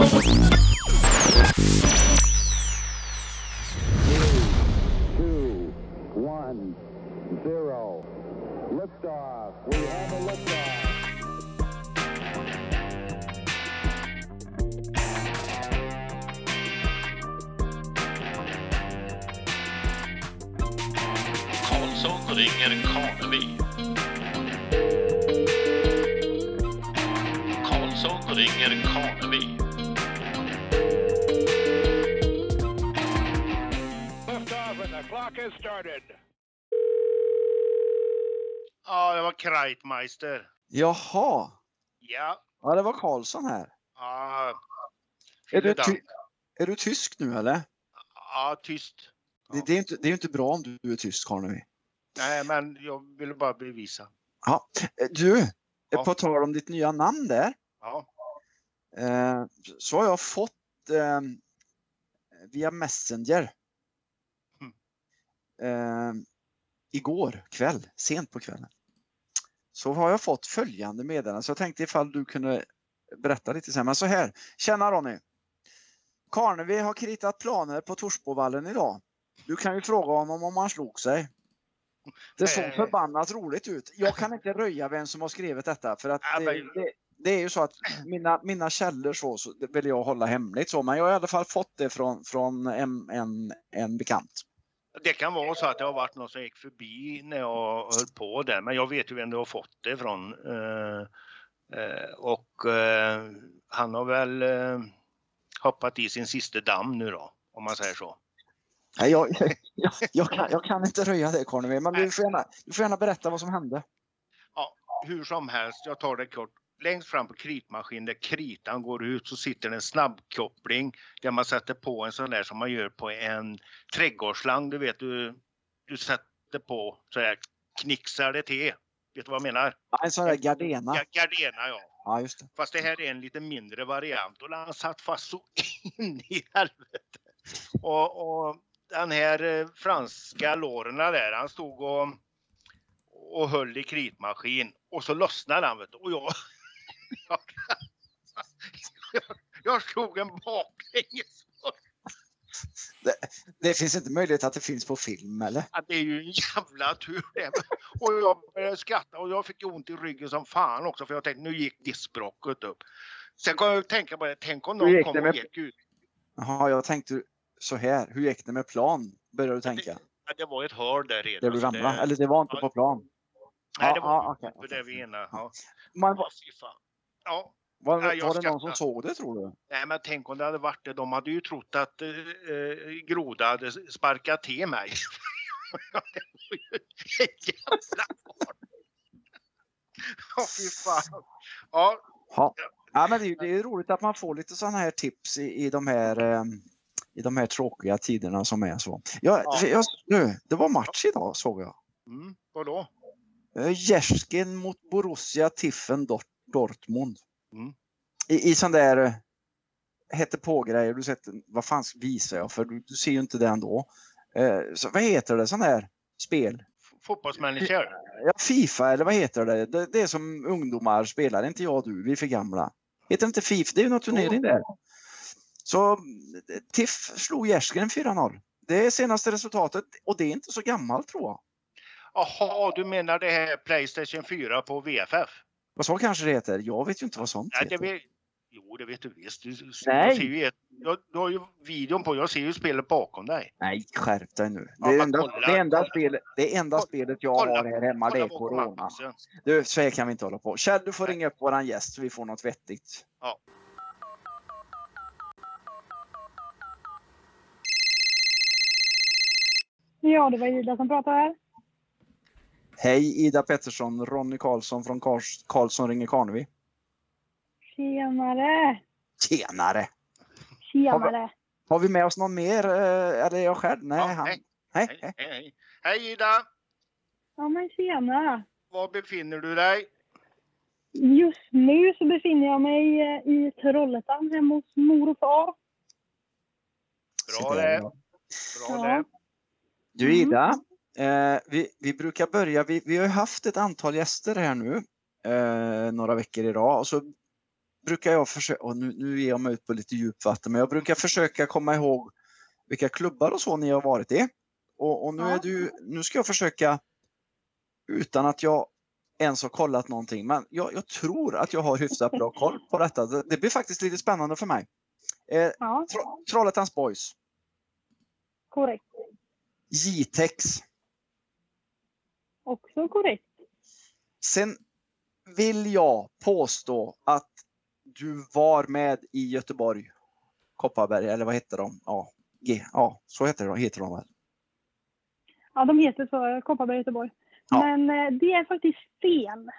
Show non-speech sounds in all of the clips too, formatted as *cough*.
We have a liftoff. Karlsson ringer Karnevi. Karlsson ringer Karnevi. Clock has started. Ja, det var Kreitmeister. Jaha, Ja. ja det var Karlsson här. Ja. Är du, ty- är du tysk nu eller? Ja, tyst. Det, det, är inte, det är inte bra om du är tysk Karnevi. Nej, men jag ville bara bevisa. Ja. eh, Du, Ja. på tal om ditt nya namn där. Ja. Eh, så har jag fått eh, via Messenger. Eh, igår kväll, sent på kvällen. Så har jag fått följande meddelande. Så jag tänkte ifall du kunde berätta lite sen. Men så här. Tjena Ronny! Karnevi har kritat planer på Torsbovallen idag. Du kan ju fråga honom om han slog sig. Det såg Eh. förbannat roligt ut. Jag kan inte röja vem som har skrivit detta för att det, det, det är ju så att mina, mina källor så, så vill jag hålla hemligt så men jag har i alla fall fått det från, från en, en, en bekant. Det kan vara så att det har varit någon som gick förbi när jag höll på där, men jag vet ju vem du har fått det ifrån. Eh, eh, och eh, han har väl hoppat i sin sista damm nu då, om man säger så. Nej, jag, jag, jag, kan, jag kan inte röja det Karnevi men du får, gärna, du får gärna berätta vad som hände. Hur som helst, jag tar det kort. Längst fram på kritmaskinen där kritan går ut så sitter en snabbkoppling där man sätter på en sån där som man gör på en trädgårdsslang. Du vet, du, du sätter på så här knixar det till. Vet du vad jag menar? Ja, En sån där Gardena. Ga- Gardena ja. Ja, just det. Fast det här är en lite mindre variant och den satt fast så *laughs* in i helvete. Och, och den här eh, franska lårerna där, han stod och, och höll i kritmaskin och så lossnade han vet du. Och jag, jag, *laughs* jag slog en baklänges. Det finns inte möjlighet att det finns på film eller? Ja, Det är ju en jävla tur det. Och jag började skratta och jag fick ont i ryggen som fan också för jag tänkte nu gick diskbråcket upp. Sen kom jag att tänka på det, tänk om någon kom det och med- gick ut. Jaha, jag tänkte så här. Hur gick det med plan? Började du tänka? Ja, det var ett hörn där redan. Där du ramlade? det- Eller det var inte Ja. på plan? Nej, det var ja, på okej. det vi ena. Ja. Men Ja, var, fy fan. Ja, var, Nej, var det någon som såg det tror du? nej, men tänk om det hade varit det. De hade ju trott att eh, eh, Groda hade sparkat till mig. *laughs* det var ju ett jävla. Ja, fy fan. Ja, Ja. ja men det, är det är roligt att man får lite sådana här tips i, i, de här, eh, i de här tråkiga tiderna som är så. Jag, Ja. jag, nu, det var match idag såg jag. mm, vadå? Eh, Jerskin mot Borussia Tiffen Dort, Dortmund. Mm. I, I sån där eh, hette på-grejer. Du sett, vad fan visar jag för? Du, du ser ju inte det ändå. Eh, så, vad heter det sån där spel? Fotbollsmanager? Ja, Fifa eller vad heter det? det? Det är som ungdomar spelar, inte jag och du, vi är för gamla. Heter inte Fifa? Det är ju någon turnering där. Så Tiff slog Jersken 4-0. Det är senaste resultatet och det är inte så gammalt tror jag. Jaha, du menar det här Playstation 4 på VFF? Vad så kanske det heter? Jag vet ju inte vad sånt Nej, det heter. vet, jo, det vet du visst. Du, Nej. Ser ju jag, du har ju videon på. Jag ser ju spelet bakom dig. Nej, skärp dig nu. Ja, Det, enda, kolla, det, enda kolla. spelet, det enda Kolla, spelet jag kolla, har här hemma det är Corona. Du, så här kan vi inte hålla på. Kjell, du får ringa upp våran gäst så vi får något vettigt. Ja, det var Ida som pratade här. Hej Ida Pettersson, Ronny Karlsson från Karls, Karlsson ringer Karnevi. Tjenare! Tjenare! Tjenare! Har vi med oss någon mer? eh, Eller jag själv? Nej, Ja, han. hej. Hej, Hej, hej. hej, Ida! Ja, men tjena! Var befinner du dig? Just nu så befinner jag mig eh, i Trollhättan hemma hos mor och far. Bra det. Bra Ja. det. Du Mm. Ida, eh, vi, vi brukar börja, vi, vi har ju haft ett antal gäster här nu, eh, några veckor i rad. Och så brukar jag försöka, och nu, nu ger jag mig ut på lite djupvatten, men jag brukar försöka komma ihåg vilka klubbar och så ni har varit i. Och, och nu, Ja. är du, nu ska jag försöka, utan att jag ens har kollat någonting, men jag, jag tror att jag har hyfsat bra koll på detta. Det, det blir faktiskt lite spännande för mig. Eh, Ja, Tro- Trollhättans Boys, korrekt. Jitex. Också korrekt. Sen vill jag påstå att du var med i Göteborg, Kopparberg, eller vad heter de? Ja, G, ja så heter de, heter de väl? Ja, de heter så, Kopparberg Göteborg. Ja. Men eh, det är faktiskt fel.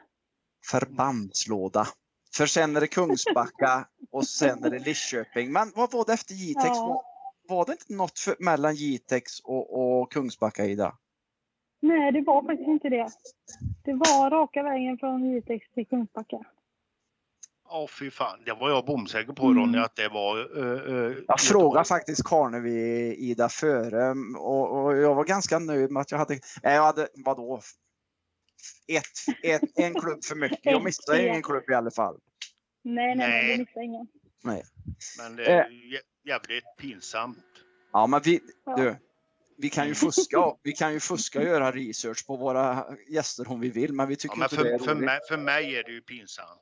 Förbandslåda. För sen är det Kungsbacka *laughs* och sen är det Lidköping. Men vad var det efter Jitex? Ja. Var, var det inte något för, mellan Jitex och, och Kungsbacka, Ida? Nej, det var faktiskt inte det. Det var raka vägen från Jitex till Kungsbacka. Ja, fy fan. Det var jag bomsäker på Mm. Ronny att det var... Uh, uh, Jag frågade faktiskt Karnevi Ida före och, och jag var ganska nöjd med att jag hade, nej, jag hade vadå? Ett, ett, en klubb för mycket. Jag *laughs* missade ingen klubb i alla fall. Nej, nej, nej, Nej. det missade ingen. Men det är Eh. jävligt pinsamt. Ja, men vi, Ja. du, vi kan ju fuska. *laughs* Vi kan ju fuska och göra research på våra gäster om vi vill, men vi tycker Ja, men inte det är för, för, roligt. mig, för mig är det ju pinsamt.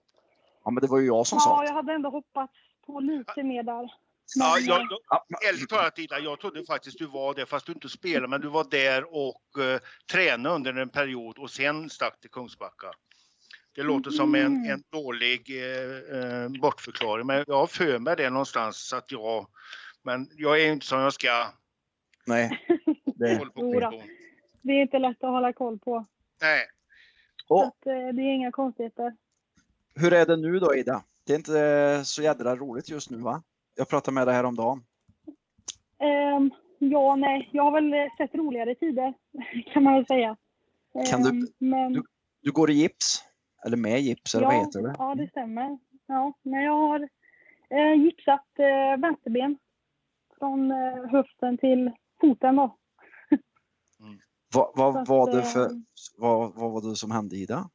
Ja, men det var ju jag som Ja, sa jag hade ändå hoppats på lite mer där. Ja, eh, jag, jag, Ja, men- ärligt talat Ida, jag trodde faktiskt du var där fast du inte spelade men du var där och uh, tränade under en period och sen stack till Kungsbacka. Det låter som en, Mm. en dålig eh, eh, bortförklaring men jag har för mig det någonstans så att jag men jag är ju inte som jag ska. Nej. *laughs* Det. konton. Det är inte lätt att hålla koll på. Nej, Och att, eh, det är inga konstigheter. hur är det nu då Ida? Det är inte så jädra roligt just nu va? Jag pratade med dig häromdagen. Ehm, ja, nej, jag har väl eh, sett roligare tider *laughs* kan man väl säga. Kan du- Ehm, men, du- Du går i gips? Eller med gips eller vad ja, heter det? ja, det stämmer. Ja, men jag har eh, gipsat eh, vänsterben från eh, höften till foten då. Vad, vad, att, var det eh, för, vad, vad var det som hände Ida?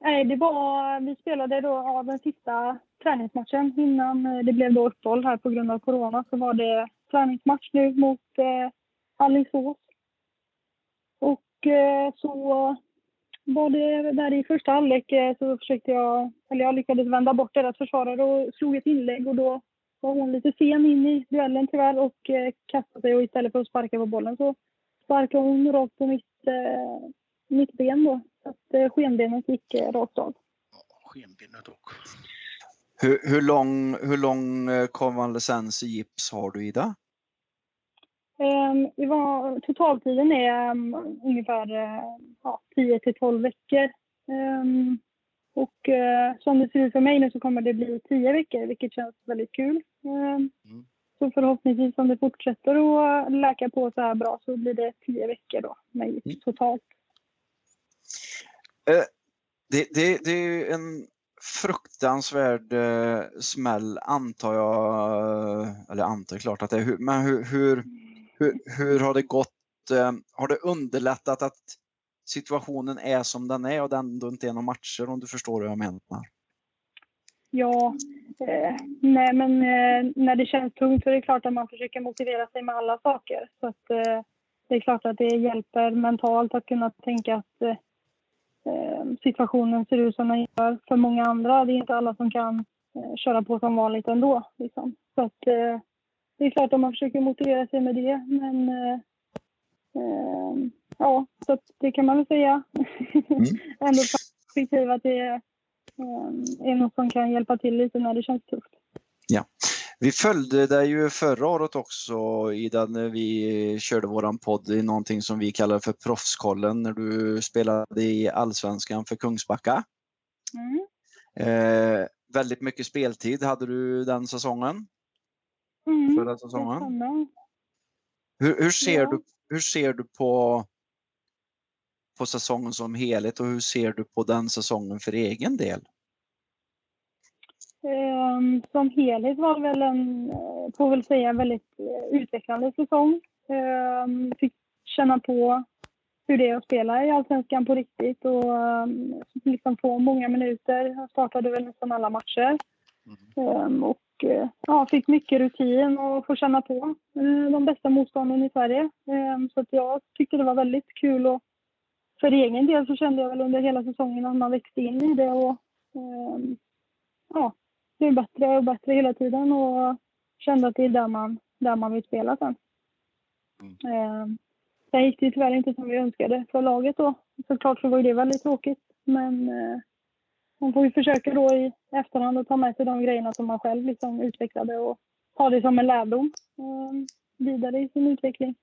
Nej, det var, vi spelade då ja, den sista träningsmatchen innan eh, det blev då uppehåll här på grund av corona. Så var det träningsmatch nu mot eh, Alingsås. Och eh, så var det där i första halvlek eh, så försökte jag, eller jag lyckades vända bort deras försvarare och slog ett inlägg och då var hon lite sen in i duellen tyvärr och eh, kastade sig och istället för att sparka på bollen så sparkade hon rakt på mitt, eh, mitt ben då. Så att eh, skenbenet gick eh, rakt av. skenbenet också. Hur, hur lång, hur lång eh, konvalescens i gips har du Ida? Ehm, det var, totaltiden är um, ungefär uh, ja, 10 till 12 veckor. Ehm, och eh, som det ser ut för mig nu så kommer det bli 10 veckor, vilket känns väldigt kul. Ehm, Mm. Så förhoppningsvis om det fortsätter att läka på så här bra så blir det 10 veckor då med gips Mm. totalt. Det, det, det är en fruktansvärd eh, smäll antar jag, eh, eller antar klart att det är, hur- men hur, hur, hur, hur har det gått? Eh, har det underlättat att situationen är som den är och det ändå inte är några matcher om du förstår hur jag menar? Ja, eh, nej men eh, när det känns tungt så är det klart att man försöker motivera sig med alla saker. Så att, eh, det är klart att det hjälper mentalt att kunna tänka att eh, eh, situationen ser ut som den gör för många andra. Det är inte alla som kan eh, köra på som vanligt ändå. Liksom. Så att, det är klart att man försöker motivera sig med det. Men ja, så det kan man väl säga. *laughs* Ändå perspektiv att det är är något som kan hjälpa till lite när det känns tufft. Vi följde dig ju förra året också Ida när vi körde våran podd i någonting som vi kallar för Proffskollen när du spelade i Allsvenskan för Kungsbacka. Mm. Eh, väldigt mycket speltid hade du den säsongen. Mm. Förra säsongen. Hur, hur, ser Ja. du, hur ser du på, på säsongen som helhet och hur ser du på den säsongen för egen del? Ehm, som helhet var väl en, eh, får väl säga, väldigt eh, utvecklande säsong. Ehm, fick känna på hur det är att spela i Allsvenskan på riktigt och um, liksom få många minuter. Jag startade väl nästan alla matcher. Um, och uh, ja, fick mycket rutin och få känna på de bästa motstånden i Sverige. Så att jag tyckte det var väldigt kul och för egen del så kände jag väl under hela säsongen att man växte in i det och um, ja, blev bättre och bättre hela tiden och kände att det är där man, där man vill spela sen. Mm. Sen gick det tyvärr inte som vi önskade för laget då. Såklart så var det väldigt tråkigt. Men eh, man får ju försöka då i efterhand att ta med sig de grejerna som man själv liksom utvecklade och ha det som en lärdom eh, vidare i sin utveckling.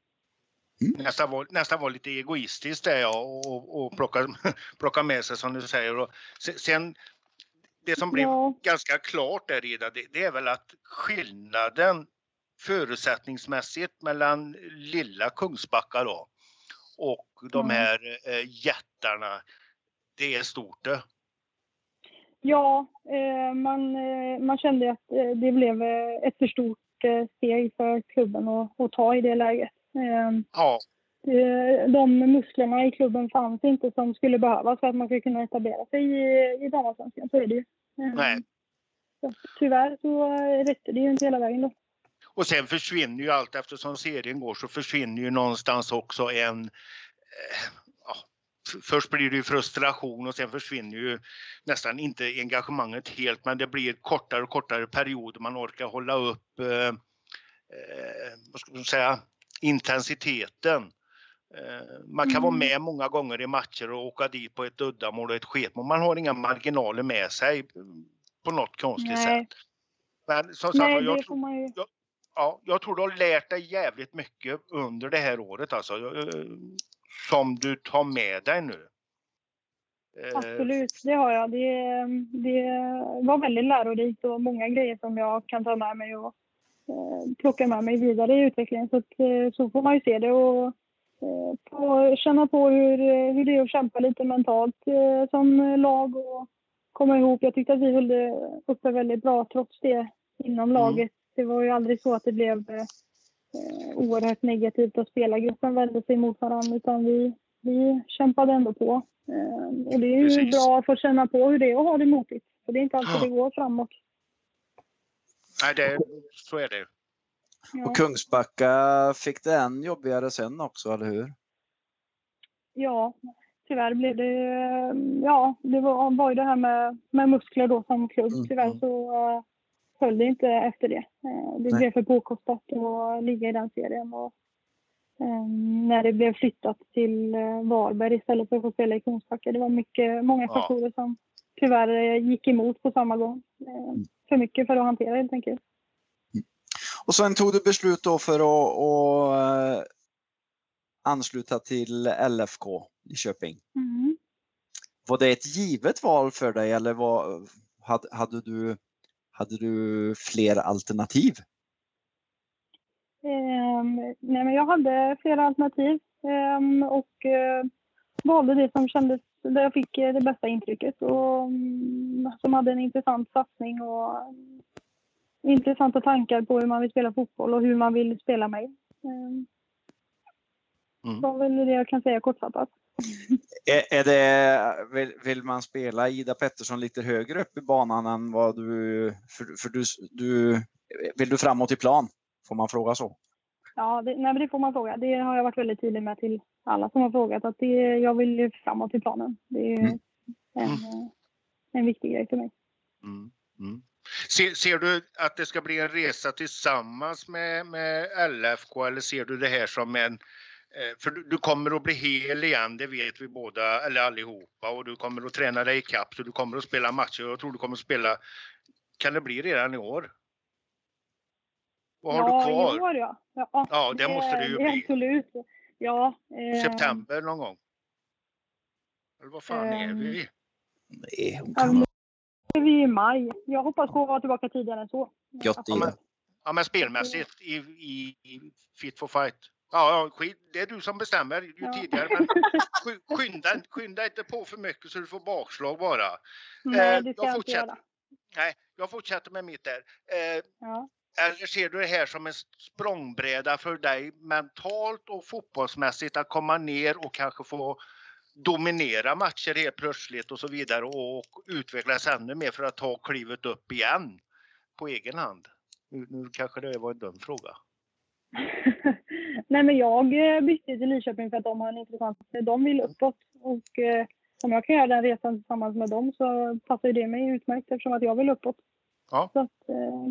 Mm. Nästan, var, nästan var lite egoistiskt det ja, och, och plocka, *laughs* plocka med sig som du säger. Och sen, det som blev ja. ganska klart där Ida, det, det är väl att skillnaden förutsättningsmässigt mellan lilla Kungsbacka då och de mm. här eh, jättarna. Det är stort det. Ja, eh, man, eh, man kände att eh, det blev eh, ett för stort eh, steg för klubben att, att ta i det läget. Ja. De musklerna i klubben fanns inte som skulle behövas för att man skulle kunna etablera sig i, i damallsvenskan. Så är det ju. Nej. Så, tyvärr så räckte det ju inte hela vägen då. Och sen försvinner ju allt eftersom serien går så försvinner ju någonstans också en eh, ja, Först blir det ju frustration och sen försvinner ju nästan inte engagemanget helt men det blir kortare och kortare perioder man orkar hålla upp eh, eh, vad ska man säga, intensiteten. Eh, man kan mm. vara med många gånger i matcher och åka dit på ett uddamål och ett sketmål. Man har inga marginaler med sig på något konstigt Nej. sätt. Men som sagt, Nej, jag, tror, ju... jag, ja, jag tror du har lärt dig jävligt mycket under det här året alltså. Eh, som du tar med dig nu. Eh, Absolut, det har jag. Det, det var väldigt lärorikt och många grejer som jag kan ta med mig och plocka med mig vidare i utvecklingen. Så, att, så får man ju se det och få känna på hur, hur det är att kämpa lite mentalt som lag och komma ihop. Jag tyckte att vi höll det uppe väldigt bra trots det inom mm. laget det var ju aldrig så att det blev eh, oerhört negativt att spelargruppen vände sig mot varandra utan vi, vi kämpade ändå på. Eh, och det är ju Precis. bra att få känna på hur det är att ha det motigt. För det är inte alltid det går framåt. Nej, det, så är det ja. Och Kungsbacka fick det än jobbigare sen också, eller hur? Ja, tyvärr blev det, ja, det var, var ju det här med, med muskler då som klubb. Mm. Tyvärr mm. så höll det inte efter det. Eh, det Nej. blev för påkostat att ligga i den serien. Och, um, när det blev flyttat till uh, Varberg istället för att få spela i Kungsbacka. Det var mycket, många faktorer ja. som tyvärr gick emot på samma gång. Uh, för mycket för att hantera helt enkelt. Och sen tog du beslut då för att, att uh, ansluta till LFK i Köping. Mm. Var det ett givet val för dig eller var, hade, hade du hade du fler alternativ? Um, nej, men jag hade flera alternativ um, och uh, valde det som kändes där jag fick det bästa intrycket och um, som hade en intressant satsning och um, intressanta tankar på hur man vill spela fotboll och hur man vill spela mig. Um, mm. Det var väl det jag kan säga kortfattat. *laughs* Är, är det, vill, vill, man spela Ida Pettersson lite högre upp i banan än vad du... För, för du, du, vill du framåt i plan? Får man fråga så? Ja, det, nej, det får man fråga. Det har jag varit väldigt tydlig med till alla som har frågat. att det, Jag vill framåt i planen. Det är mm. en, en viktig grej för mig. Mm. Mm. Ser, ser, du att det ska bli en resa tillsammans med, med LFK eller ser du det här som en Eh, för du, kommer att bli hel igen, det vet vi båda, eller allihopa. Och du kommer att träna dig ikapp, så du kommer att spela matcher. Jag tror du kommer att spela, kan det bli redan i år? Vad har ja, du kvar? I år, ja. ja. Ja, det, det måste det ju bli. Absolut. Ja. Eh, September någon gång? Eller vad fan eh, är vi? Nej, hon kan... Ja, vi är i maj. Jag hoppas på att vara tillbaka tidigare än så. Gött ja, men, ja, men spelmässigt i, i, i Fit for Fight. Ja, skit, det är du som bestämmer ju ja. tidigare. Men *laughs* skynda, skynda inte på för mycket så du får bakslag bara. Nej, det ska jag, jag inte göra. Nej, jag fortsätter med mitt där. Eh, ja. Eller ser du det här som en språngbräda för dig mentalt och fotbollsmässigt att komma ner och kanske få dominera matcher helt plötsligt och så vidare och utvecklas ännu mer för att ta klivet upp igen på egen hand? Nu, nu kanske det var en dum fråga. *laughs* Nej, men jag eh, bytte till Lidköping för att de har en intressant... De vill uppåt och eh, om jag kan göra den resan tillsammans med dem så passar det mig utmärkt eftersom att jag vill uppåt. Ja. Så att, eh,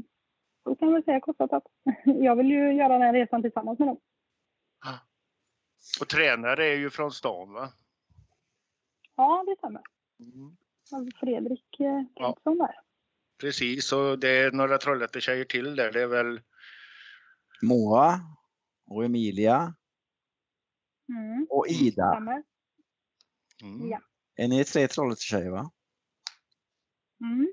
då kan jag säga kortfattat. *laughs* Jag vill ju göra den resan tillsammans med dem. Och tränare är ju från stan va? Ja, det stämmer. Mm. Fredrik eh, Ja. Där. Precis, och det är några Trollhättetjejer till där. Det är väl Moa och Emilia Mm, och Ida. stämmer. mm. Ja. Är ni tre Trollhättetjejer va? Mm.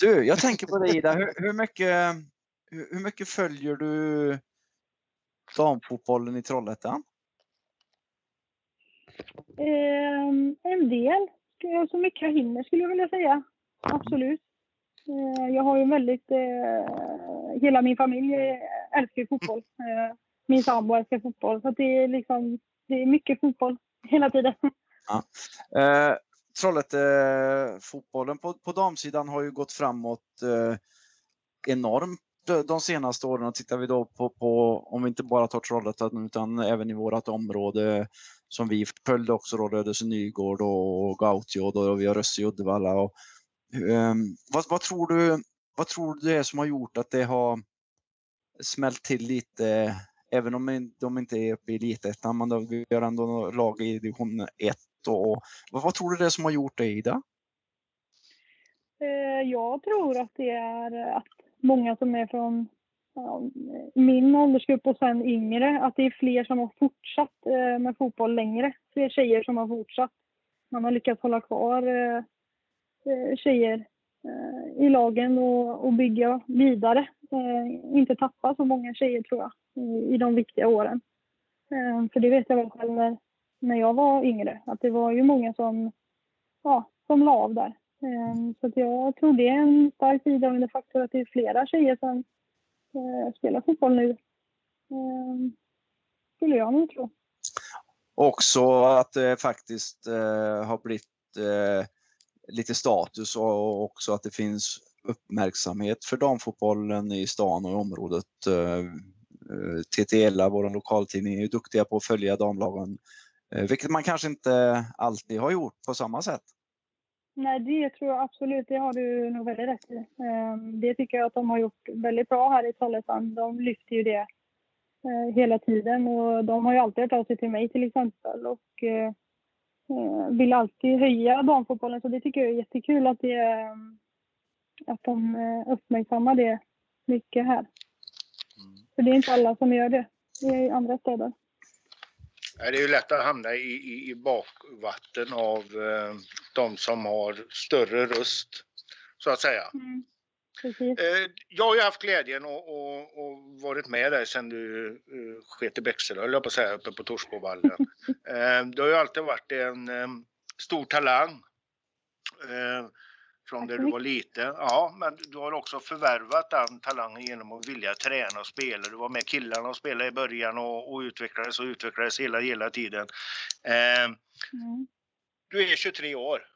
Du, jag tänker på dig Ida. Hur, hur, mycket, hur, mycket följer du damfotbollen i Trollhättan? Ehm, en del. Så mycket jag hinner skulle jag vilja säga. Absolut. Eh, jag har ju väldigt... Eh, hela min familj eh, älskar ju fotboll. Eh, min sambo älskar fotboll. Så det är liksom... Det är mycket fotboll hela tiden. Eh, Trollhättefotbollen eh, på, på damsidan har ju gått framåt eh, enormt de, senaste åren. Och tittar vi då på, på, om vi inte bara tar Trollhättan utan även i vårt område som vi följde också då Rödöse Nygård och Gautio då, och vi har Rösse i Uddevalla. Och, eh, vad, vad, tror du, vad tror du det är som har gjort att det har smält till lite Även om de inte är uppe i elitettan, men vi har ändå lag i division 1. Och, vad, vad tror du det är som har gjort det Ida? Jag tror att det är att många som är från ja, min åldersgrupp och sen yngre, att det är fler som har fortsatt eh, med fotboll längre. Fler tjejer som har fortsatt. Man har lyckats hålla kvar eh, tjejer i lagen och, och bygga vidare. Inte tappa så många tjejer tror jag i, de viktiga åren. För det vet jag väl själv när, när jag var yngre, att det var ju många som, ja, som la av där. Ehm, så att jag tror det är en stark bidragande faktor att det är flera tjejer som eh, spelar fotboll nu. Ehm, skulle jag nog tro. Också att det faktiskt eh, har blivit lite status och också att det finns uppmärksamhet för damfotbollen i stan och i området. TTLA, vår lokaltidning, är ju duktiga på att följa damlagen, eh, vilket man kanske inte alltid har gjort på samma sätt. Nej, det tror jag absolut. Det har du nog väldigt rätt i. Eh, Det tycker jag att de har gjort väldigt bra här i Trollhättan. De lyfter ju det eh, hela tiden och de har ju alltid hört av sig till mig till exempel och eh, eh, vill alltid höja damfotbollen. Så det tycker jag är jättekul att, det, eh, att de eh, uppmärksammar det mycket här. För det är inte alla som gör det. I andra städer. Det är ju lätt att hamna i, i, i bakvatten av eh, de som har större röst, så att säga. Mm. Eh, jag har ju haft glädjen och, och, och varit med där sedan du eh, sket i Bäckselö, höll jag på att säga, uppe på Torsbovallen. *laughs* eh, du har ju alltid varit en eh, stor talang. Från där du var liten. Ja, men du har också förvärvat den talangen genom att vilja träna och spela. Du var med killarna och spelade i början och, och utvecklades och utvecklades hela, hela tiden. Eh, Mm. du är 23 år.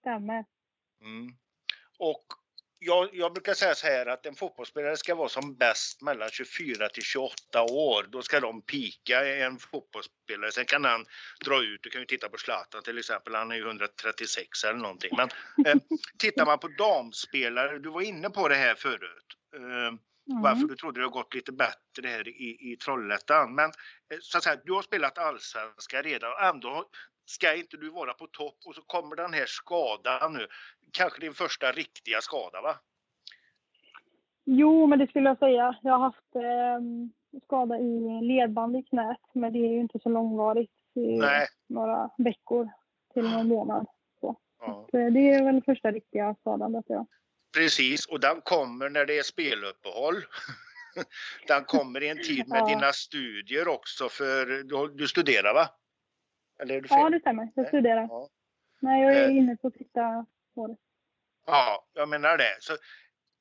Stämmer. Mm. Och jag, jag brukar säga så här att en fotbollsspelare ska vara som bäst mellan 24 till 28 år. Då ska de pika en fotbollsspelare. Sen kan han dra ut. Du kan ju titta på Zlatan till exempel. Han är ju 136 eller någonting. Men eh, tittar man på damspelare. Du var inne på det här förut. Eh, Mm. varför du trodde det har gått lite bättre här i, i Trollhättan. Men eh, så att säga, du har spelat allsvenska redan och ändå ska inte du vara på topp och så kommer den här skadan nu. Kanske din första riktiga skada va? Jo, men det skulle jag säga. Jag har haft eh, skada i ledband i knät, men det är ju inte så långvarigt. Nej. några veckor till någon månad. Ja. Så det är väl första riktiga skadan, vet jag. Precis, och den kommer när det är speluppehåll. *laughs* den kommer i en tid med Ja. dina studier också för du, du studerar va? Eller är du fel? Ja, det stämmer. Jag studerar. Ja. Nej, jag är Eh. inne på på det. Ja, jag menar det. Så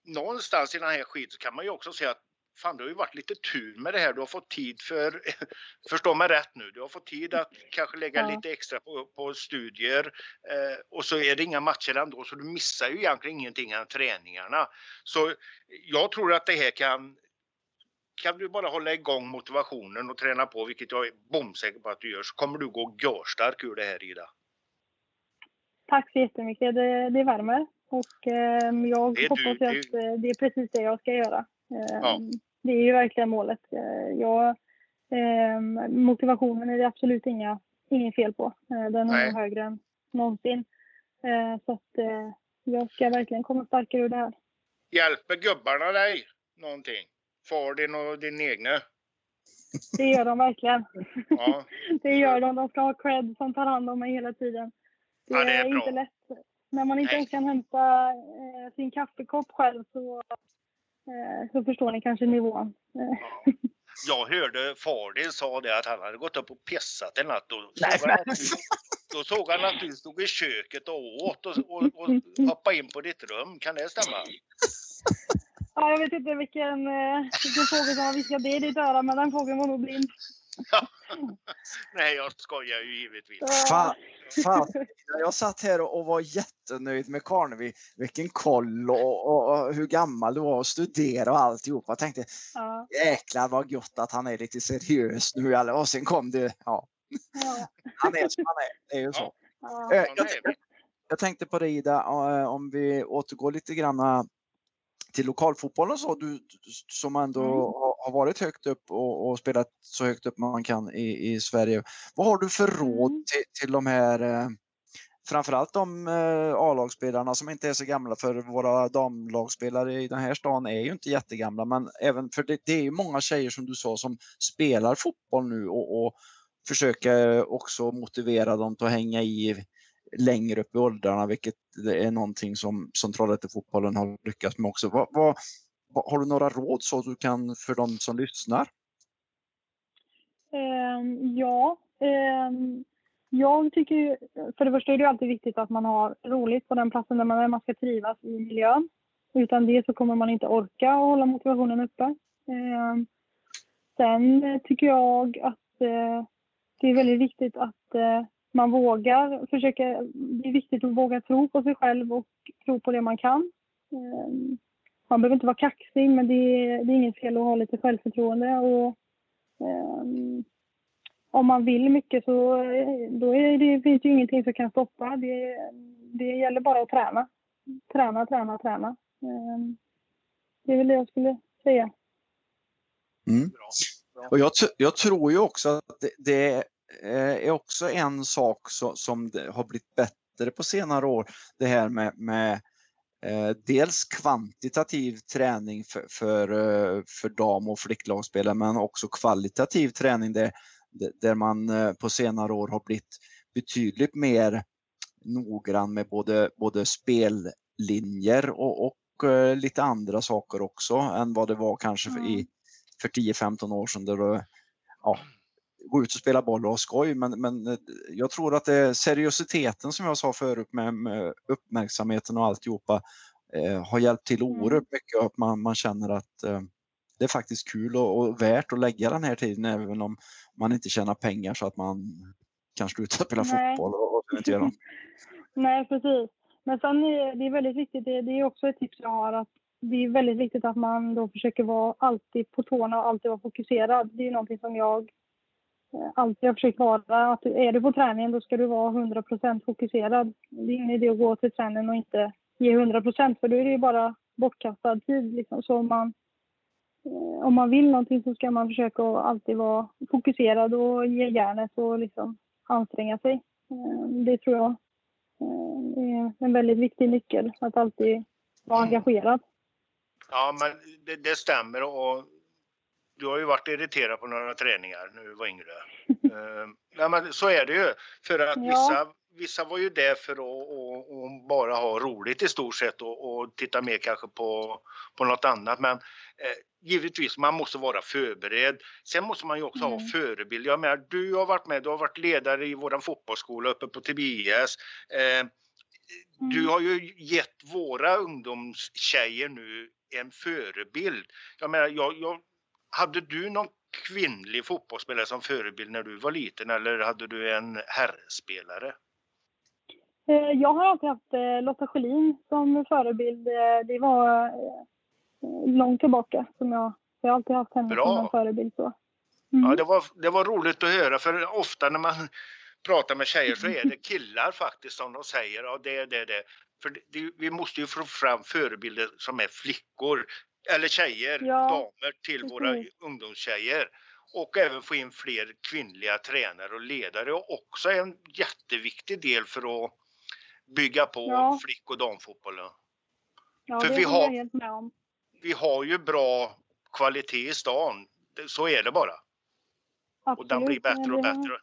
någonstans i den här skiten kan man ju också säga att fan, det har ju varit lite tur med det här. Du har fått tid för, *laughs* förstå mig rätt nu, du har fått tid att *laughs* kanske lägga Ja. lite extra på, på studier eh, och så är det inga matcher ändå så du missar ju egentligen ingenting än träningarna. Så jag tror att det här kan kan du bara hålla igång motivationen och träna på, vilket jag är bombsäker på att du gör, så kommer du gå görstark ur det här Ida. Tack så jättemycket. Det, det värmer. Och eh, jag Det är hoppas du- att eh, det är precis det jag ska göra. Eh, Ja. Det är ju verkligen målet. Eh, jag, eh, motivationen är det absolut inga, inget fel på. Eh, den är Nej. nog högre än någonsin. Så att jag ska verkligen komma starkare ur det här. Hjälper gubbarna dig någonting? Far din och din egna? Det gör de verkligen. Ja. *laughs* det gör de. De ska ha cred som tar hand om mig hela tiden. Det, Ja, det är är, inte lätt. När man inte Nej. ens kan hämta eh, sin kaffekopp själv så, eh, så förstår ni kanske nivån. Eh, Jag hörde far din sa det att han hade gått upp och pissat en natt. Och Nej, såg han du, då såg han att du stod i köket och åt och, och, och *laughs* hoppade in på ditt rum. Kan det stämma? *laughs* ja, jag vet inte vilken, eh, vilken fågel som har viskat det i ditt öra, men den fågeln var nog blind. Nej, jag skojar ju givetvis. Fan, fan. Jag satt här och var jättenöjd med Karnevi. Vilken koll och, och, och hur gammal du var och studera och alltihop. Jag tänkte ja, jäklar vad gott att han är lite seriös nu. Och sen kom det, ja, ja, han är som han är. Det är ju så. ja. Eh, Ja, jag, jag tänkte på det Ida, eh, om vi återgår lite grann till lokalfotbollen så, du som ändå Mm. har varit högt upp och, och spelat så högt upp man kan i, i Sverige. Vad har du för råd Mm. till, till de här eh, framförallt de eh, A-lagsspelarna som inte är så gamla för våra damlagsspelare i den här stan är ju inte jättegamla men även för det, det är ju många tjejer som du sa som spelar fotboll nu och, och försöker också motivera dem till att hänga i längre upp i åldrarna vilket är någonting som, som Trollhättefotbollen har lyckats med också. Vad, vad, har du några råd så du kan för de som lyssnar? Um, ja, um, jag tycker ju, för det första är det alltid viktigt att man har roligt på den platsen där man är. Man ska trivas i miljön. Utan det så kommer man inte orka och hålla motivationen uppe. Um, sen tycker jag att uh, det är väldigt viktigt att uh, man vågar försöka, det är viktigt att våga tro på sig själv och tro på det man kan. Ehm, man behöver inte vara kaxig men det är, det är inget fel att ha lite självförtroende och Ehm, om man vill mycket så eh, då är det, finns det ju ingenting som kan stoppa. Det, det gäller bara att träna. Träna, träna, träna. Ehm, det är väl det jag skulle säga. Mm. Och jag, jag tror ju också att det, det är också en sak som har blivit bättre på senare år. Det här med, med eh, dels kvantitativ träning för, för, eh, för dam och flicklagsspelare men också kvalitativ träning där, där man eh, på senare år har blivit betydligt mer noggrann med både, både spellinjer och, och eh, lite andra saker också än vad det var kanske för, i, för 10-15 år sedan. Där ja, gå ut och spela boll och ha skoj men, men eh, jag tror att det är seriositeten som jag sa förut med, med uppmärksamheten och alltihopa eh, har hjälpt till Mm. oerhört mycket att man, man känner att eh, det är faktiskt kul och, och värt att lägga den här tiden även om man inte tjänar pengar så att man kan sluta spela Nej. fotboll och, och inte göra. *laughs* Nej, precis. Men sen är det är väldigt viktigt, det, det är också ett tips jag har, att det är väldigt viktigt att man då försöker vara alltid på tårna och alltid vara fokuserad. Det är någonting som jag eh, alltid har försökt vara. Att är du på träningen då ska du vara 100% fokuserad. Det är ingen idé att gå till träningen och inte ge 100% för då är det ju bara bortkastad tid. Liksom. Så om man, eh, om man vill någonting så ska man försöka alltid vara fokuserad och ge järnet och liksom anstränga sig. Eh, Det tror jag är en väldigt viktig nyckel, att alltid vara engagerad. Ja, men det, det stämmer och du har ju varit irriterad på några träningar när du var yngre. *laughs* Eh, nej, men så är det ju. För att Ja. vissa, vissa var ju där för att och, och bara ha roligt i stort sett och, och titta mer kanske på, på något annat. Men eh, givetvis, man måste vara förberedd. Sen måste man ju också ha Mm. förebild. Jag menar, du har varit med, du har varit ledare i våran fotbollsskola uppe på Tobias. Eh, du Mm. har ju gett våra ungdomstjejer nu en förebild. Jag menar, jag, jag, hade du någon kvinnlig fotbollsspelare som förebild när du var liten eller hade du en herrspelare? Eh, Jag har alltid haft eh, Lotta Schelin som förebild. Eh, Det var långt tillbaka som jag, jag har alltid haft henne Bra. som en förebild. Så. Mm. Ja, det var, det var roligt att höra för ofta när man pratar med tjejer så är det *laughs* killar faktiskt som de säger. Ja, det, det, det. För det, vi måste ju få fram förebilder som är flickor eller tjejer, Ja, damer till våra precis. ungdomstjejer. Och även få in fler kvinnliga tränare och ledare och också en jätteviktig del för att bygga på Ja. flick och damfotbollen. Ja, för det vi håller jag har- helt med om. Vi har ju bra kvalitet i stan. Så är det bara. Och Absolut. den blir bättre och har- bättre.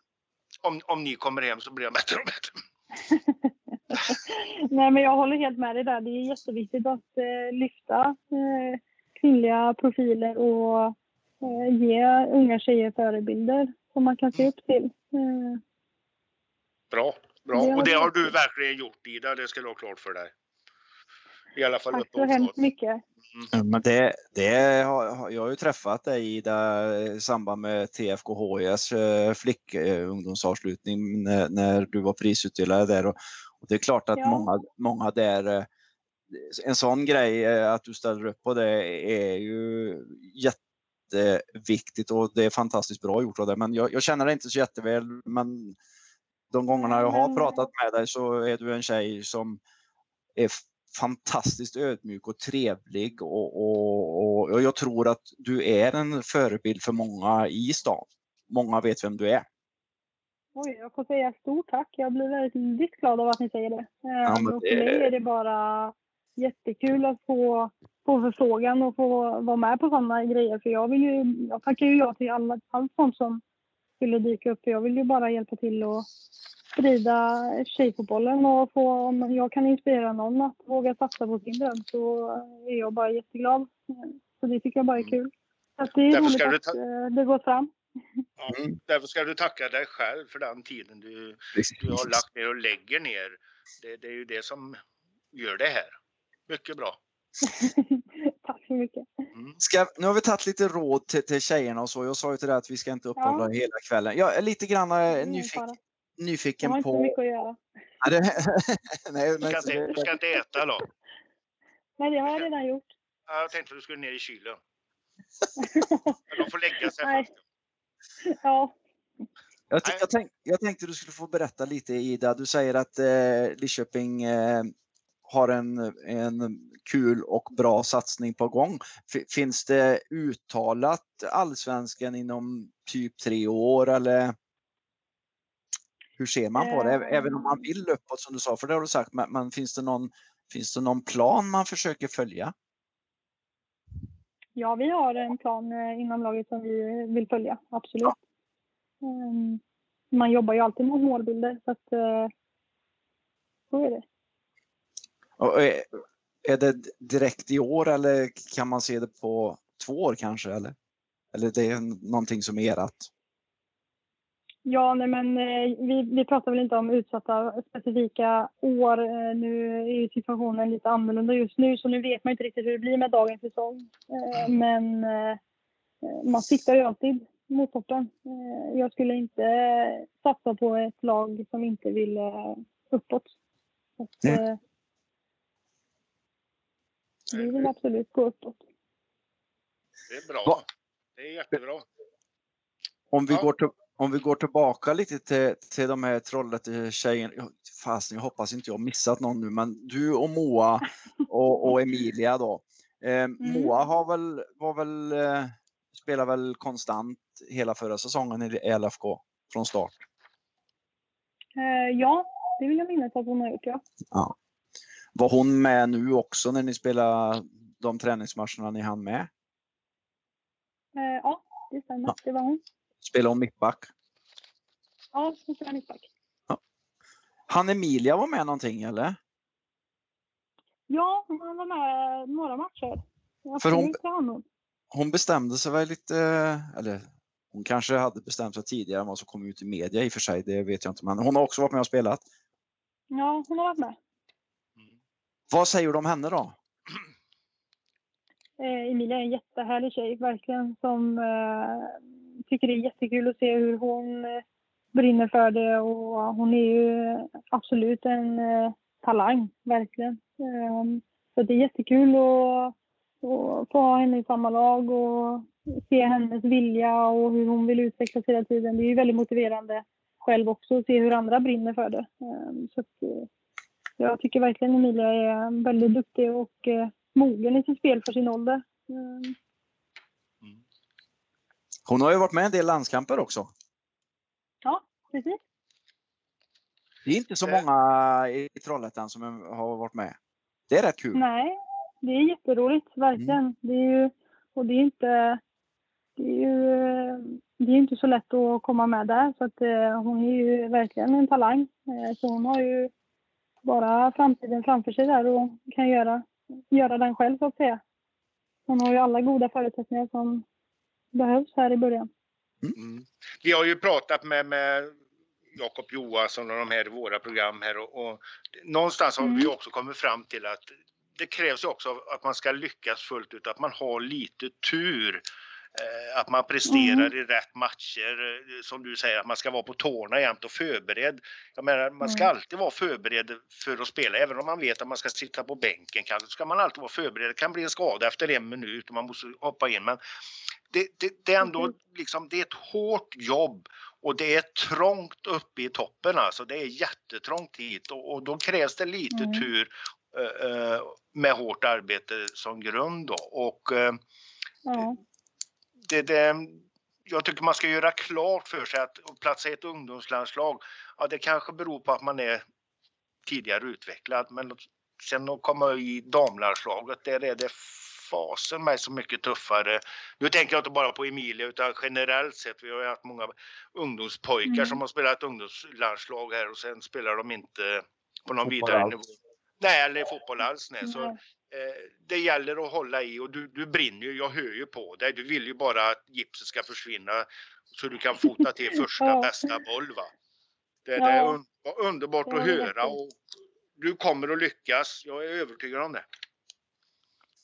Om, om ni kommer hem så blir den bättre och bättre. *laughs* Nej, men jag håller helt med dig där. Det är jätteviktigt att eh, lyfta eh, kvinnliga profiler och eh, ge unga tjejer förebilder som man kan se upp till. Eh, Bra, bra. Det och det har du verkligen gjort Ida, det ska du ha klart för dig. I alla fall tack så hemskt mycket. Ja, Men det, det har, jag har ju träffat dig Ida i samband med TFKHIs eh, flickungdomsavslutning när, när du var prisutdelare där. Och, och det är klart att Ja. många, många där, en sån grej eh, att du ställer upp på det är ju jätteviktigt och det är fantastiskt bra gjort av dig. Men jag, jag känner dig inte så jätteväl men de gångerna jag har pratat med dig så är du en tjej som är fantastiskt ödmjuk och trevlig och, och, och jag tror att du är en förebild för många i stan. Många vet vem du är. Oj, jag får säga stort tack. Jag blir väldigt glad av att ni säger det. Eh, men och det- för mig är det bara jättekul att få, få förfrågan och få vara med på sådana grejer. För jag vill ju, jag tackar ju ja till alla, allt sånt som skulle dyka upp. För jag vill ju bara hjälpa till och sprida tjejfotbollen och få, om jag kan inspirera någon att våga satsa på sin dröm så är jag bara jätteglad. Så det tycker jag bara är kul. Så att det är Därför roligt ska du att ta- eh, det går fram. Ja, Mm. Därför ska du tacka dig själv för den tiden du, du har lagt ner och lägger ner. Det, det är ju det som gör det här. Mycket bra. *laughs* Tack så mycket. Mm. Ska, nu har vi tagit lite råd till, till tjejerna och så. Jag sa ju till dig att vi ska inte uppehålla hela kvällen. Jag är lite grann eh, Ingen nyfiken, fara. Jag nyfiken har inte på... mycket att göra. Ja, *laughs* nej, Du, men, ska inte, du ska inte äta då? Nej, det har jag redan gjort. Ja, Jag tänkte att du skulle ner i kylen. De får lägga sig *laughs* Nej. ja, jag, t- jag, tänk, jag tänkte du skulle få berätta lite Ida. Du säger att eh, Lidköping eh, har en, en kul och bra satsning på gång. Finns det uttalat allsvenskan inom typ tre år eller hur ser man på det? Ä- Även om man vill uppåt som du sa, för det har du sagt, men, men finns, det någon, finns det någon plan man försöker följa? ja, vi har en plan eh, inom laget som vi vill följa. Absolut. Ehm, Man jobbar ju alltid med målbilder. Så att, eh, så är det. Och är, är det direkt i år eller kan man se det på två år kanske? Eller, eller det är någonting som är erat? Ja, nej, men eh, vi, vi pratar väl inte om utsatta specifika år. Eh, Nu är ju situationen lite annorlunda just nu, så nu vet man inte riktigt hur det blir med dagens säsong. Eh, Men eh, man siktar ju alltid mot toppen. Eh, Jag skulle inte eh, satsa på ett lag som inte vill eh, uppåt. Så Mm. eh, Vi vill absolut gå uppåt. Det är bra. Va? Det är jättebra. Om vi, Ja. går, till, om vi går tillbaka lite till, till de här Trollhätte-tjejerna. Ja, Fasen, jag hoppas inte jag har missat någon nu, men du och Moa och, och *laughs* Emilia då. Eh, Moa har väl, var väl, eh, spelar väl konstant hela förra säsongen i LFK från start. Eh, Ja, det vill jag minnas att hon har gjort, ja. Var hon med nu också när ni spelade de träningsmatcherna ni hann med? Eh, Ja, det stämmer. Ja. Det var hon. Spelade hon mittback? Ja, hon spelar mittback. Han Emilia var med någonting eller? Ja, hon var med några matcher. För hon. Hon bestämde sig väl lite, eller hon kanske hade bestämt sig tidigare än vad som kom ut i media i och för sig, det vet jag inte. Men hon har också varit med och spelat. Ja, hon har varit med. Vad säger du om henne då? Eh, Emilia är en jättehärlig tjej, verkligen, som eh, tycker det är jättekul att se hur hon eh, brinner för det och hon är ju absolut en eh, talang, verkligen. Ehm, så det är jättekul att, att få ha henne i samma lag och se hennes vilja och hur hon vill utvecklas hela tiden. Det är ju väldigt motiverande själv också att se hur andra brinner för det. Ehm, så att, eh, jag tycker verkligen Emilia är väldigt duktig och eh, mogen i sitt spel för sin ålder. Ehm, Hon har ju varit med en del landskamper också. Ja, precis. Det är inte så många i Trollhättan som har varit med. Det är rätt kul. Nej, det är jätteroligt, verkligen. Det är ju, och det är inte, det är ju, det är inte så lätt att komma med där. Så att, eh, hon är ju verkligen en talang. Eh, så hon har ju bara framtiden framför sig där och kan göra, göra den själv så att säga. Hon har ju alla goda förutsättningar som behövs här i början. Mm. Vi har ju pratat med, med Jakob Johansson och de här i våra program här och, och någonstans har Mm. vi också kommit fram till att det krävs också att man ska lyckas fullt ut, att man har lite tur. Eh, Att man presterar i rätt matcher, eh, som du säger, att man ska vara på tårna jämt och förberedd. Jag menar, man ska Mm. alltid vara förberedd för att spela, även om man vet att man ska sitta på bänken kanske, ska man alltid vara förberedd. Det kan bli en skada efter en minut och man måste hoppa in. Men det, det, det är ändå liksom, det är ett hårt jobb och det är trångt uppe i toppen alltså. Det är jättetrångt hit och, och då krävs det lite Mm. tur eh, med hårt arbete som grund då. Och Ja, det, det, jag tycker man ska göra klart för sig att att platsa i ett ungdomslandslag, ja det kanske beror på att man är tidigare utvecklad men sen att komma i damlandslaget, där är det fasen mig så mycket tuffare. Nu tänker jag inte bara på Emilia utan generellt sett. Vi har ju haft många ungdomspojkar Mm. som har spelat ungdomslandslag här och sen spelar de inte på någon Fotboll vidare alls. nivå. Nej, eller fotboll alls. Nej. Så, det gäller att hålla i och du, du brinner ju, jag hör ju på dig. Du vill ju bara att gipset ska försvinna så du kan fota till *laughs* första Ja. bästa boll. Va? Det, det Ja. är un, underbart Det att höra och du kommer att lyckas. Jag är övertygad om det.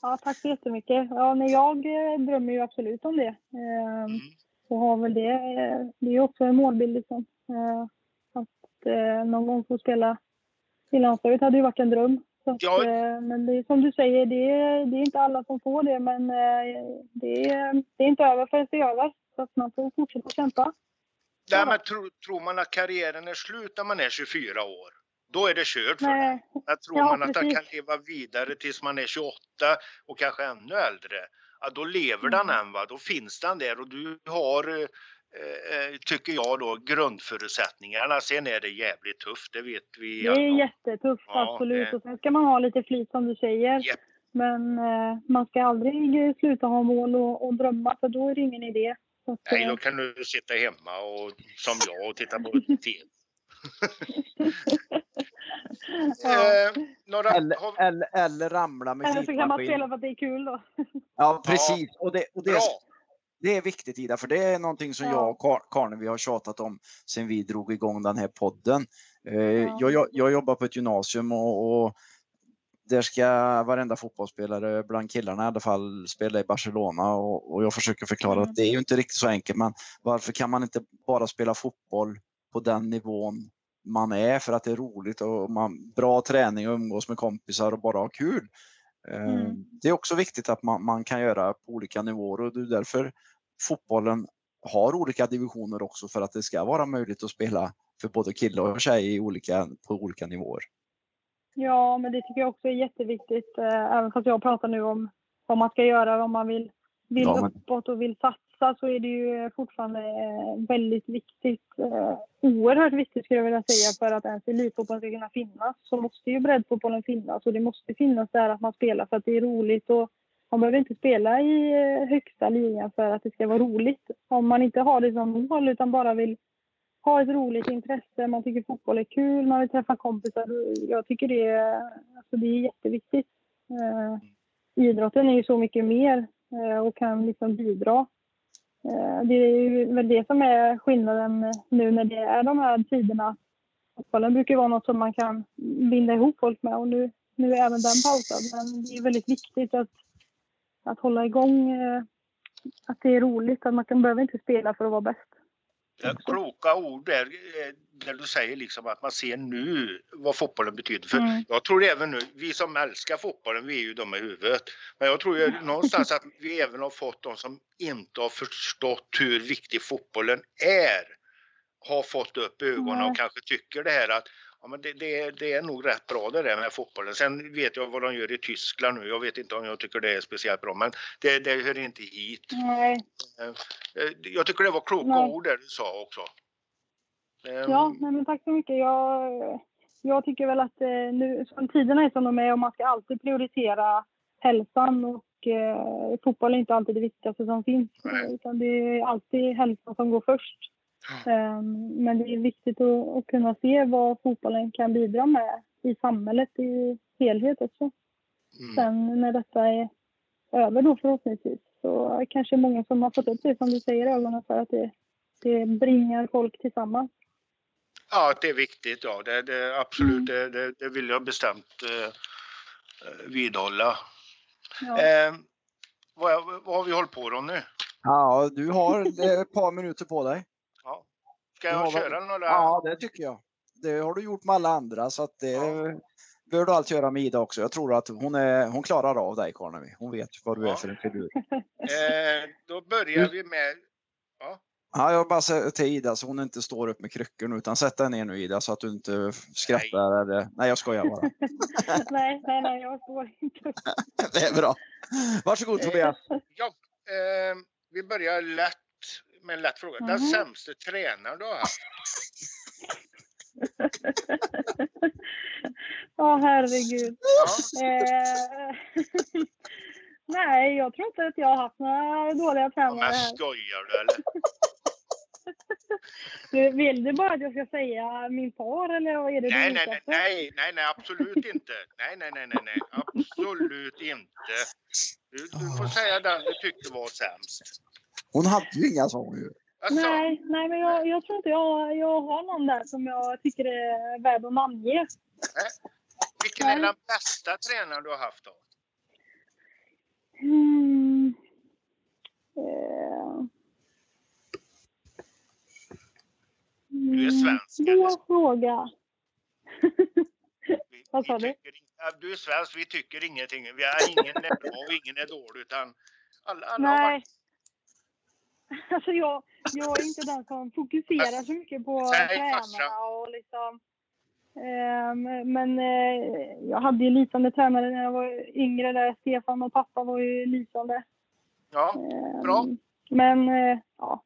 ja, tack så jättemycket. Ja, nej, jag eh, drömmer ju absolut om det. Ehm, Mm. och har väl det. eh, Det är också en målbild liksom. Eh, Att eh, någon gång få spela i landslaget hade ju varit en dröm. Att, Ja. eh, Men det är som du säger, det är, det är inte alla som får det. Men eh, det är, det är inte över förrän det är över. Så att man får fortsätta kämpa. Nej, men tro, tror man att karriären är slut när man är 24 år, då är det kört för. Nej, Men tror Ja, man att den precis. kan leva vidare tills man är 28 och kanske ännu äldre, ja, då lever den Mm. än. Va? Då finns den där och du har, eh, tycker jag då, grundförutsättningarna. Sen är det jävligt tufft, det vet vi det är jättetufft, Ja, absolut. det- Och sen ska man ha lite flit som du säger. Japp. Men eh, man ska aldrig eh, sluta ha mål och, och drömma, för då är det ingen idé. Så Nej, eh, då kan du sitta hemma och, som jag och titta på TV. *laughs* *laughs* ja. Eh, några, Eller, har, eller, eller ramla med Eller så kan man spela för att det är kul då. Ja, precis. Och det, och det, bra! Det är viktigt Ida, för det är någonting som Ja. jag och Kar- Karne har tjatat om sen vi drog igång den här podden. Eh, Ja. jag, jag, jag jobbar på ett gymnasium och, och där ska varenda fotbollsspelare bland killarna i alla fall spela i Barcelona och, och jag försöker förklara Mm. att det är ju inte riktigt så enkelt. Men varför kan man inte bara spela fotboll på den nivån man är för att det är roligt och man bra träning och umgås med kompisar och bara ha kul. Eh, Mm. Det är också viktigt att man, man kan göra på olika nivåer och det är därför fotbollen har olika divisioner också för att det ska vara möjligt att spela för både kille och tjej olika, på olika nivåer. Ja, men det tycker jag också är jätteviktigt. Eh, även fast jag pratar nu om vad man ska göra om man vill, vill Ja, men- uppåt och vill satsa så är det ju fortfarande eh, väldigt viktigt. Eh, oerhört viktigt skulle jag vilja säga för att ens elitfotboll ska kunna finnas. Så måste ju breddfotbollen finnas och det måste finnas där att man spelar för att det är roligt. Och man behöver inte spela i eh, högsta ligan för att det ska vara roligt. Om man inte har det som mål utan bara vill ha ett roligt intresse, man tycker fotboll är kul, man vill träffa kompisar. Jag tycker det är, alltså det är jätteviktigt. Eh, idrotten är ju så mycket mer eh, och kan liksom bidra. Eh, det är ju väl det som är skillnaden nu när det är de här tiderna. Fotbollen brukar vara något som man kan binda ihop folk med och nu, nu är även den pausad. Men det är väldigt viktigt att, att hålla igång, eh, att det är roligt. Att man kan, behöver inte spela för att vara bäst. Kloka ord där, eh, där du säger liksom att man ser nu vad fotbollen betyder. För Mm. jag tror även nu, vi som älskar fotbollen, vi är ju de i huvudet. Men jag tror ju någonstans *laughs* att vi även har fått de som inte har förstått hur viktig fotbollen är. Har fått upp ögonen och kanske tycker det här att ja, men det, det, är, det är nog rätt bra det där med fotbollen. Sen vet jag vad de gör i Tyskland nu. Jag vet inte om jag tycker det är speciellt bra, men det, det hör inte hit. Nej, Eh, Jag tycker det var kloka Nej. ord det du sa också. Eh, ja, nej, men tack så mycket. Jag, jag tycker väl att eh, nu, som tiderna är som de är och man ska alltid prioritera hälsan och eh, fotboll är inte alltid det viktigaste som finns. Nej. eh, Utan det är alltid hälsan som går först. Ehm, Men det är viktigt att, kunna se vad fotbollen kan bidra med i samhället i helhet också. Mm. Sen när detta är över då förhoppningsvis så kanske många som har fått upp det som du säger ögonen för att det, det bringar folk tillsammans. Ja, det är viktigt. Ja, det, det, absolut, Mm. det, det, vill jag bestämt eh, eh, vidhålla. Ja. Eh, vad, vad har vi hållit på om nu? Ja, du har ett par minuter på dig. Ja. Ska jag har väl- köra några? Ja, det tycker jag. Det har du gjort med alla andra så att det Ja. bör du alltid göra med Ida också. Jag tror att hon, är, hon klarar av dig Karnevi. Hon vet vad du är Ja. för en figur. *laughs* Eh, då börjar vi med... Ja, Ja, jag bara säger till Ida så hon inte står upp med kryckor nu utan sätt dig ner nu Ida så att du inte skrattar eller... Nej, jag skojar bara. *laughs* nej, nej, nej, jag står inte. *laughs* Det är bra. Varsågod Tobias. ja eh, vi börjar lätt med en lätt fråga. Den Mhm. sämsta tränaren du har haft? *laughs* Ja, herregud. Ja. Eh, *laughs* nej, jag tror inte att jag har haft några dåliga tränare men skojar du eller? *laughs* Du, vill du bara att jag ska säga min far eller vad är det Nej, du nej, nej, nej, nej, nej, absolut inte. Nej, nej, nej, nej, nej, absolut inte. Du, du får säga den du tyckte var sämst. Hon hade ju inga sånger ju. Alltså, Nej, nej men jag, jag tror inte jag, jag har någon där som jag tycker är värd att namnge. vilken är den bästa tränaren du har haft då? Mm. Eh. Du är svensk, Mm, eller? Svår fråga. Vi, *laughs* Vad sa du? tycker, du är svensk, vi tycker ingenting. Vi har ingen är bra och ingen är dålig utan alla, alla har Nej. varit... *laughs* Alltså jag, jag är inte den som fokuserar så mycket på Nej, tränarna och liksom. Ehm, men eh, jag hade ju lysande tränare när jag var yngre där. Stefan och pappa var ju lysande. Ja, Ehm, Bra. Men eh, ja,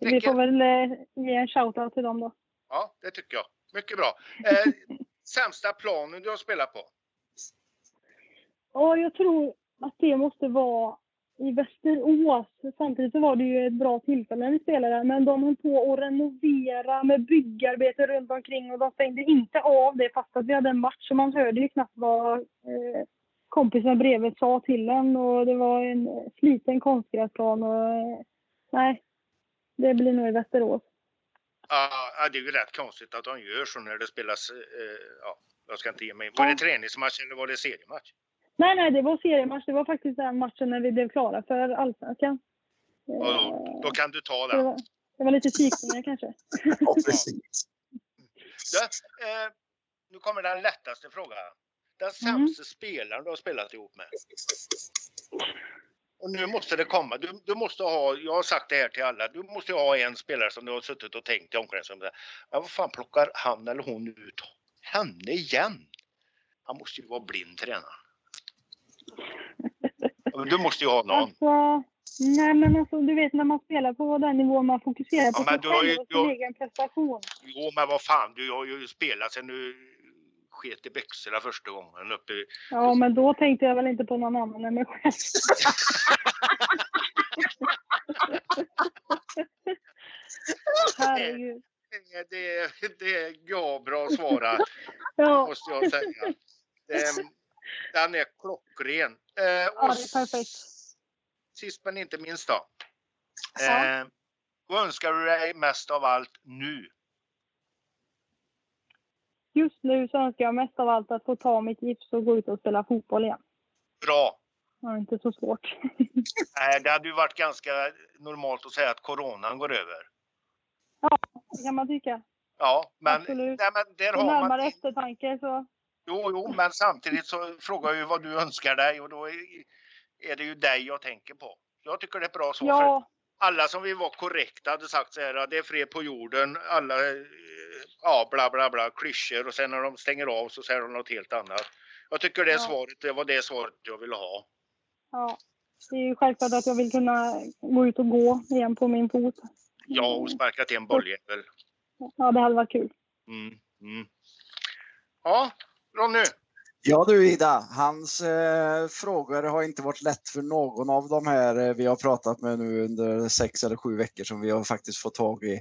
det vi får väl eh, ge en shoutout till dem då. Ja, det tycker jag. Mycket bra. Eh, *laughs* sämsta planen du har spelat på? Ja, jag tror att det måste vara i Västerås. Samtidigt så var det ju ett bra tillfälle när vi spelade där. Men de höll på att renovera med byggarbete runt omkring och de stängde inte av det fast att vi hade en match. Så man hörde ju knappt vad eh, kompisen bredvid sa till en. Och det var en eh, sliten konstgräsplan och eh, nej, det blir nog i Västerås. Ja, det är ju rätt konstigt att de gör så när det spelas. Eh, ja, jag ska inte ge mig. Var det träningsmatch eller var det seriematch? Nej, nej, det var seriematch. Det var faktiskt den matchen när vi blev klara för allsvenskan. Och då, då kan du ta det, den. var, det var lite psykningar kanske. *laughs* Ja, precis. Du, eh, nu kommer den lättaste frågan. Den Mm. sämsta spelaren du har spelat ihop med? Och nu måste det komma. Du, du måste ha, jag har sagt det här till alla, du måste ha en spelare som du har suttit och tänkt i omklädningsrummet. Men vad fan plockar han eller hon ut henne igen? Han måste ju vara blind tränaren. Du måste ju ha någon. Alltså, nej men alltså du vet när man spelar på den nivån man fokuserar på Ja, sig ju- själv och sin egen prestation. Jo men vad fan, du har ju spelat sen du sket i Bexela första gången uppe i... Ja men då tänkte jag väl inte på någon annan än mig själv. *laughs* Herregud. Det, det, det är bra svarat. Ja, måste jag säga. Den, den är klockren. Eh, ja det är perfekt. sist men inte minst då. Ja. Eh, vad önskar du dig mest av allt nu? just nu så önskar jag mest av allt att få ta mitt gips och gå ut och spela fotboll igen. Bra. Det är inte så svårt. *laughs* Nej, det hade ju varit ganska normalt att säga att coronan går över. Det kan man tycka. Ja, men, Absolut. nej, men där har man... eftertanke så... Jo, jo, men samtidigt så frågar jag ju vad du önskar dig och då är, det ju dig jag tänker på. Jag tycker det är bra så. För Ja, alla som vill vara korrekta hade sagt så här, "Ja, det är fred på jorden, alla, eh, ja bla bla bla, klyschor och sen när de stänger av så säger de något helt annat. Jag tycker det, Ja. svaret, det var det svaret jag ville ha. ja. Det är ju självklart att jag vill kunna gå ut och gå igen på min fot. Ja, och sparka till en bolljävel. Ja, det hade varit kul. Mm, mm. Ja, Ronny. Ja du Ida, hans eh, frågor har inte varit lätt för någon av de här eh, vi har pratat med nu under sex eller sju veckor som vi har faktiskt fått tag i.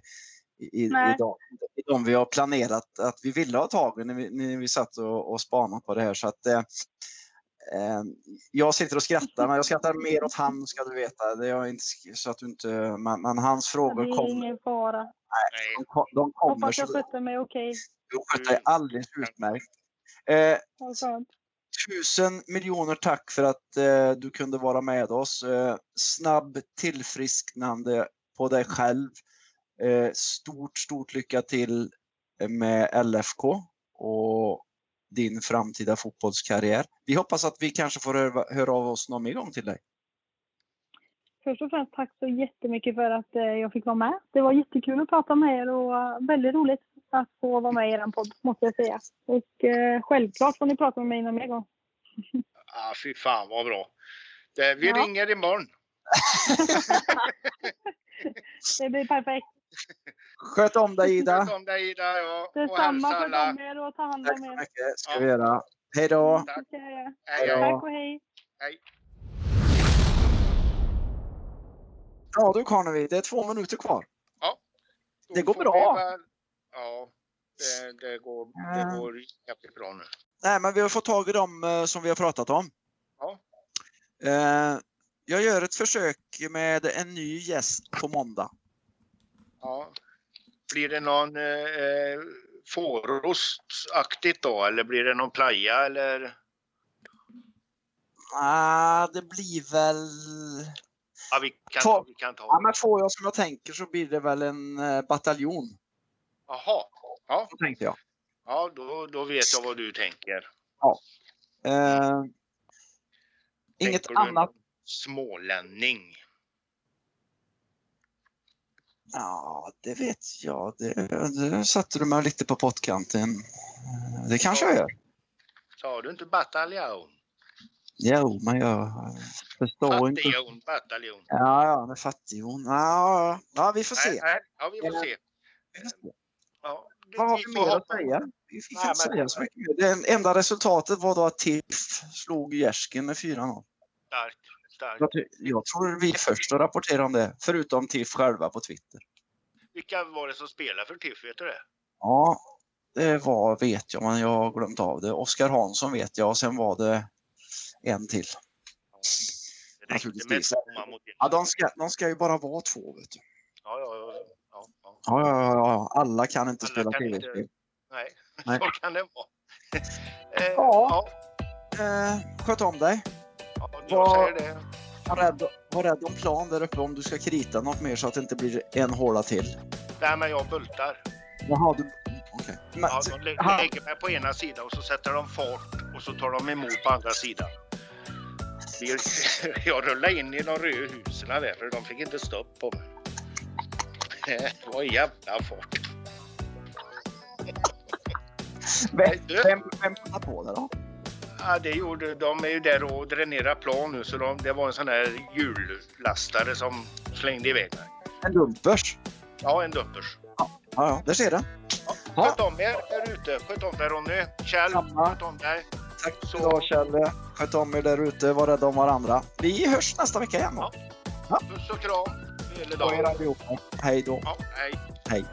I, i, de, I de vi har planerat att vi ville ha tag i när vi, när vi satt och, och spanade på det här. Så att, eh, eh, jag sitter och skrattar, men jag skrattar mer åt han ska du veta. Det är jag inte, så att du inte, men, men hans Det frågor är kommer. ingen fara. Nej, De, de kommer Hoppas jag skötte mig okej. du sköter dig alldeles utmärkt. Eh. Tusen miljoner tack för att eh, du kunde vara med oss. Eh, snabb tillfrisknande på dig själv. Eh, stort, stort lycka till med LFK och din framtida fotbollskarriär. Vi hoppas att vi kanske får höra, höra av oss någon mer gång till dig. Först och främst tack så jättemycket för att eh, jag fick vara med. Det var jättekul att prata med er och eh, väldigt roligt att få vara med i er podd, måste jag säga. Och eh, självklart får ni prata med mig någon mer gång. *laughs* ah, fy fan vad bra. Det, vi Ja. ringer imorgon. *laughs* Det blir perfekt. Sköt om dig Ida. Sköt om dig Ida, ja. Detsamma alla. om er och ta hand Tack om så er. mycket. ska Ja. vi göra. Hej då. Tack. Hej, Ja. hej. Tack och hej. hej. Ja du Karnevi, det är två minuter kvar. Då Det går bra. Ja, det, det, går, det går jävligt bra nu. Nej, men vi har fått tag i dem eh, som vi har pratat om. Ja. Eh, jag gör ett försök med en ny gäst på måndag. Ja. Blir det någon eh, eh, fårostaktigt då eller blir det någon playa eller? Ah, det blir väl... Ja, vi kan, Två. vi kan ta Ja, men får jag som jag tänker så blir det väl en bataljon. Jaha. Ja, Så tänkte jag. ja då, då vet jag vad du tänker. Eh, inget Tänker du annat. Smålänning. Ja, det vet jag. Det, det satte du mig lite på pottkanten. Eh, Det kanske jag gör. Sa du inte bataljon? Jo, men jag förstår inte. Fattighjon, bataljon. Ja, ja, med fattighjon. Ja, ja, vi får se. Nej, nej, ja, vi får Ja. se. Ja, Vad har vi mer att säga? Vi kan inte säga så mycket. Det enda resultatet var då att TIFF slog Gärsken med 4-0. Starkt, starkt. Jag, jag tror vi är först att rapportera om det, förutom TIFF själva på Twitter. Vilka var det som spelade för TIFF? Vet du det? Ja, det var, vet jag, men jag har glömt av det. Oskar Hansson vet jag och sen var det en till. Det räckte med två man mot Ja, de ska, de ska ju bara vara två. Vet du. Ja, ja, ja, ja, ja. Alla kan inte Alla spela tv-spel. Nej, *laughs* Nej. så kan det vara. *laughs* Eh, Ja. ja, Eh, sköt om dig. ja, det. Var rädd, var rädd om plan där uppe om du ska krita något mer så att det inte blir en håla till. Nej, men jag bultar. Jaha, du... Men, Ja, de lä- lägger mig på ena sidan och så sätter de fart och så tar de emot på andra sidan. *laughs* Jag rullade in i de röda husen där för de fick inte stopp på mig. Det var en jävla fart. vem, vem, vem kom på det då? Ja, det gjorde, de är ju där och dränerar plan nu så de, det var en sån här hjullastare som slängde iväg mig. En dumpers? Ja, en dumpers. Ja, ja, där ser du. Ja. Ja. Sköt om er där ute. Sköt om dig Ronny. Kjell, Samma. sköt om dig. Tack Så- idag Kjell. Sköt om er där ute, var rädda om varandra. Vi hörs nästa vecka igen då. Puss och kram. Hela På er dagen. allihopa. Hej då. Ja, hej. Hej.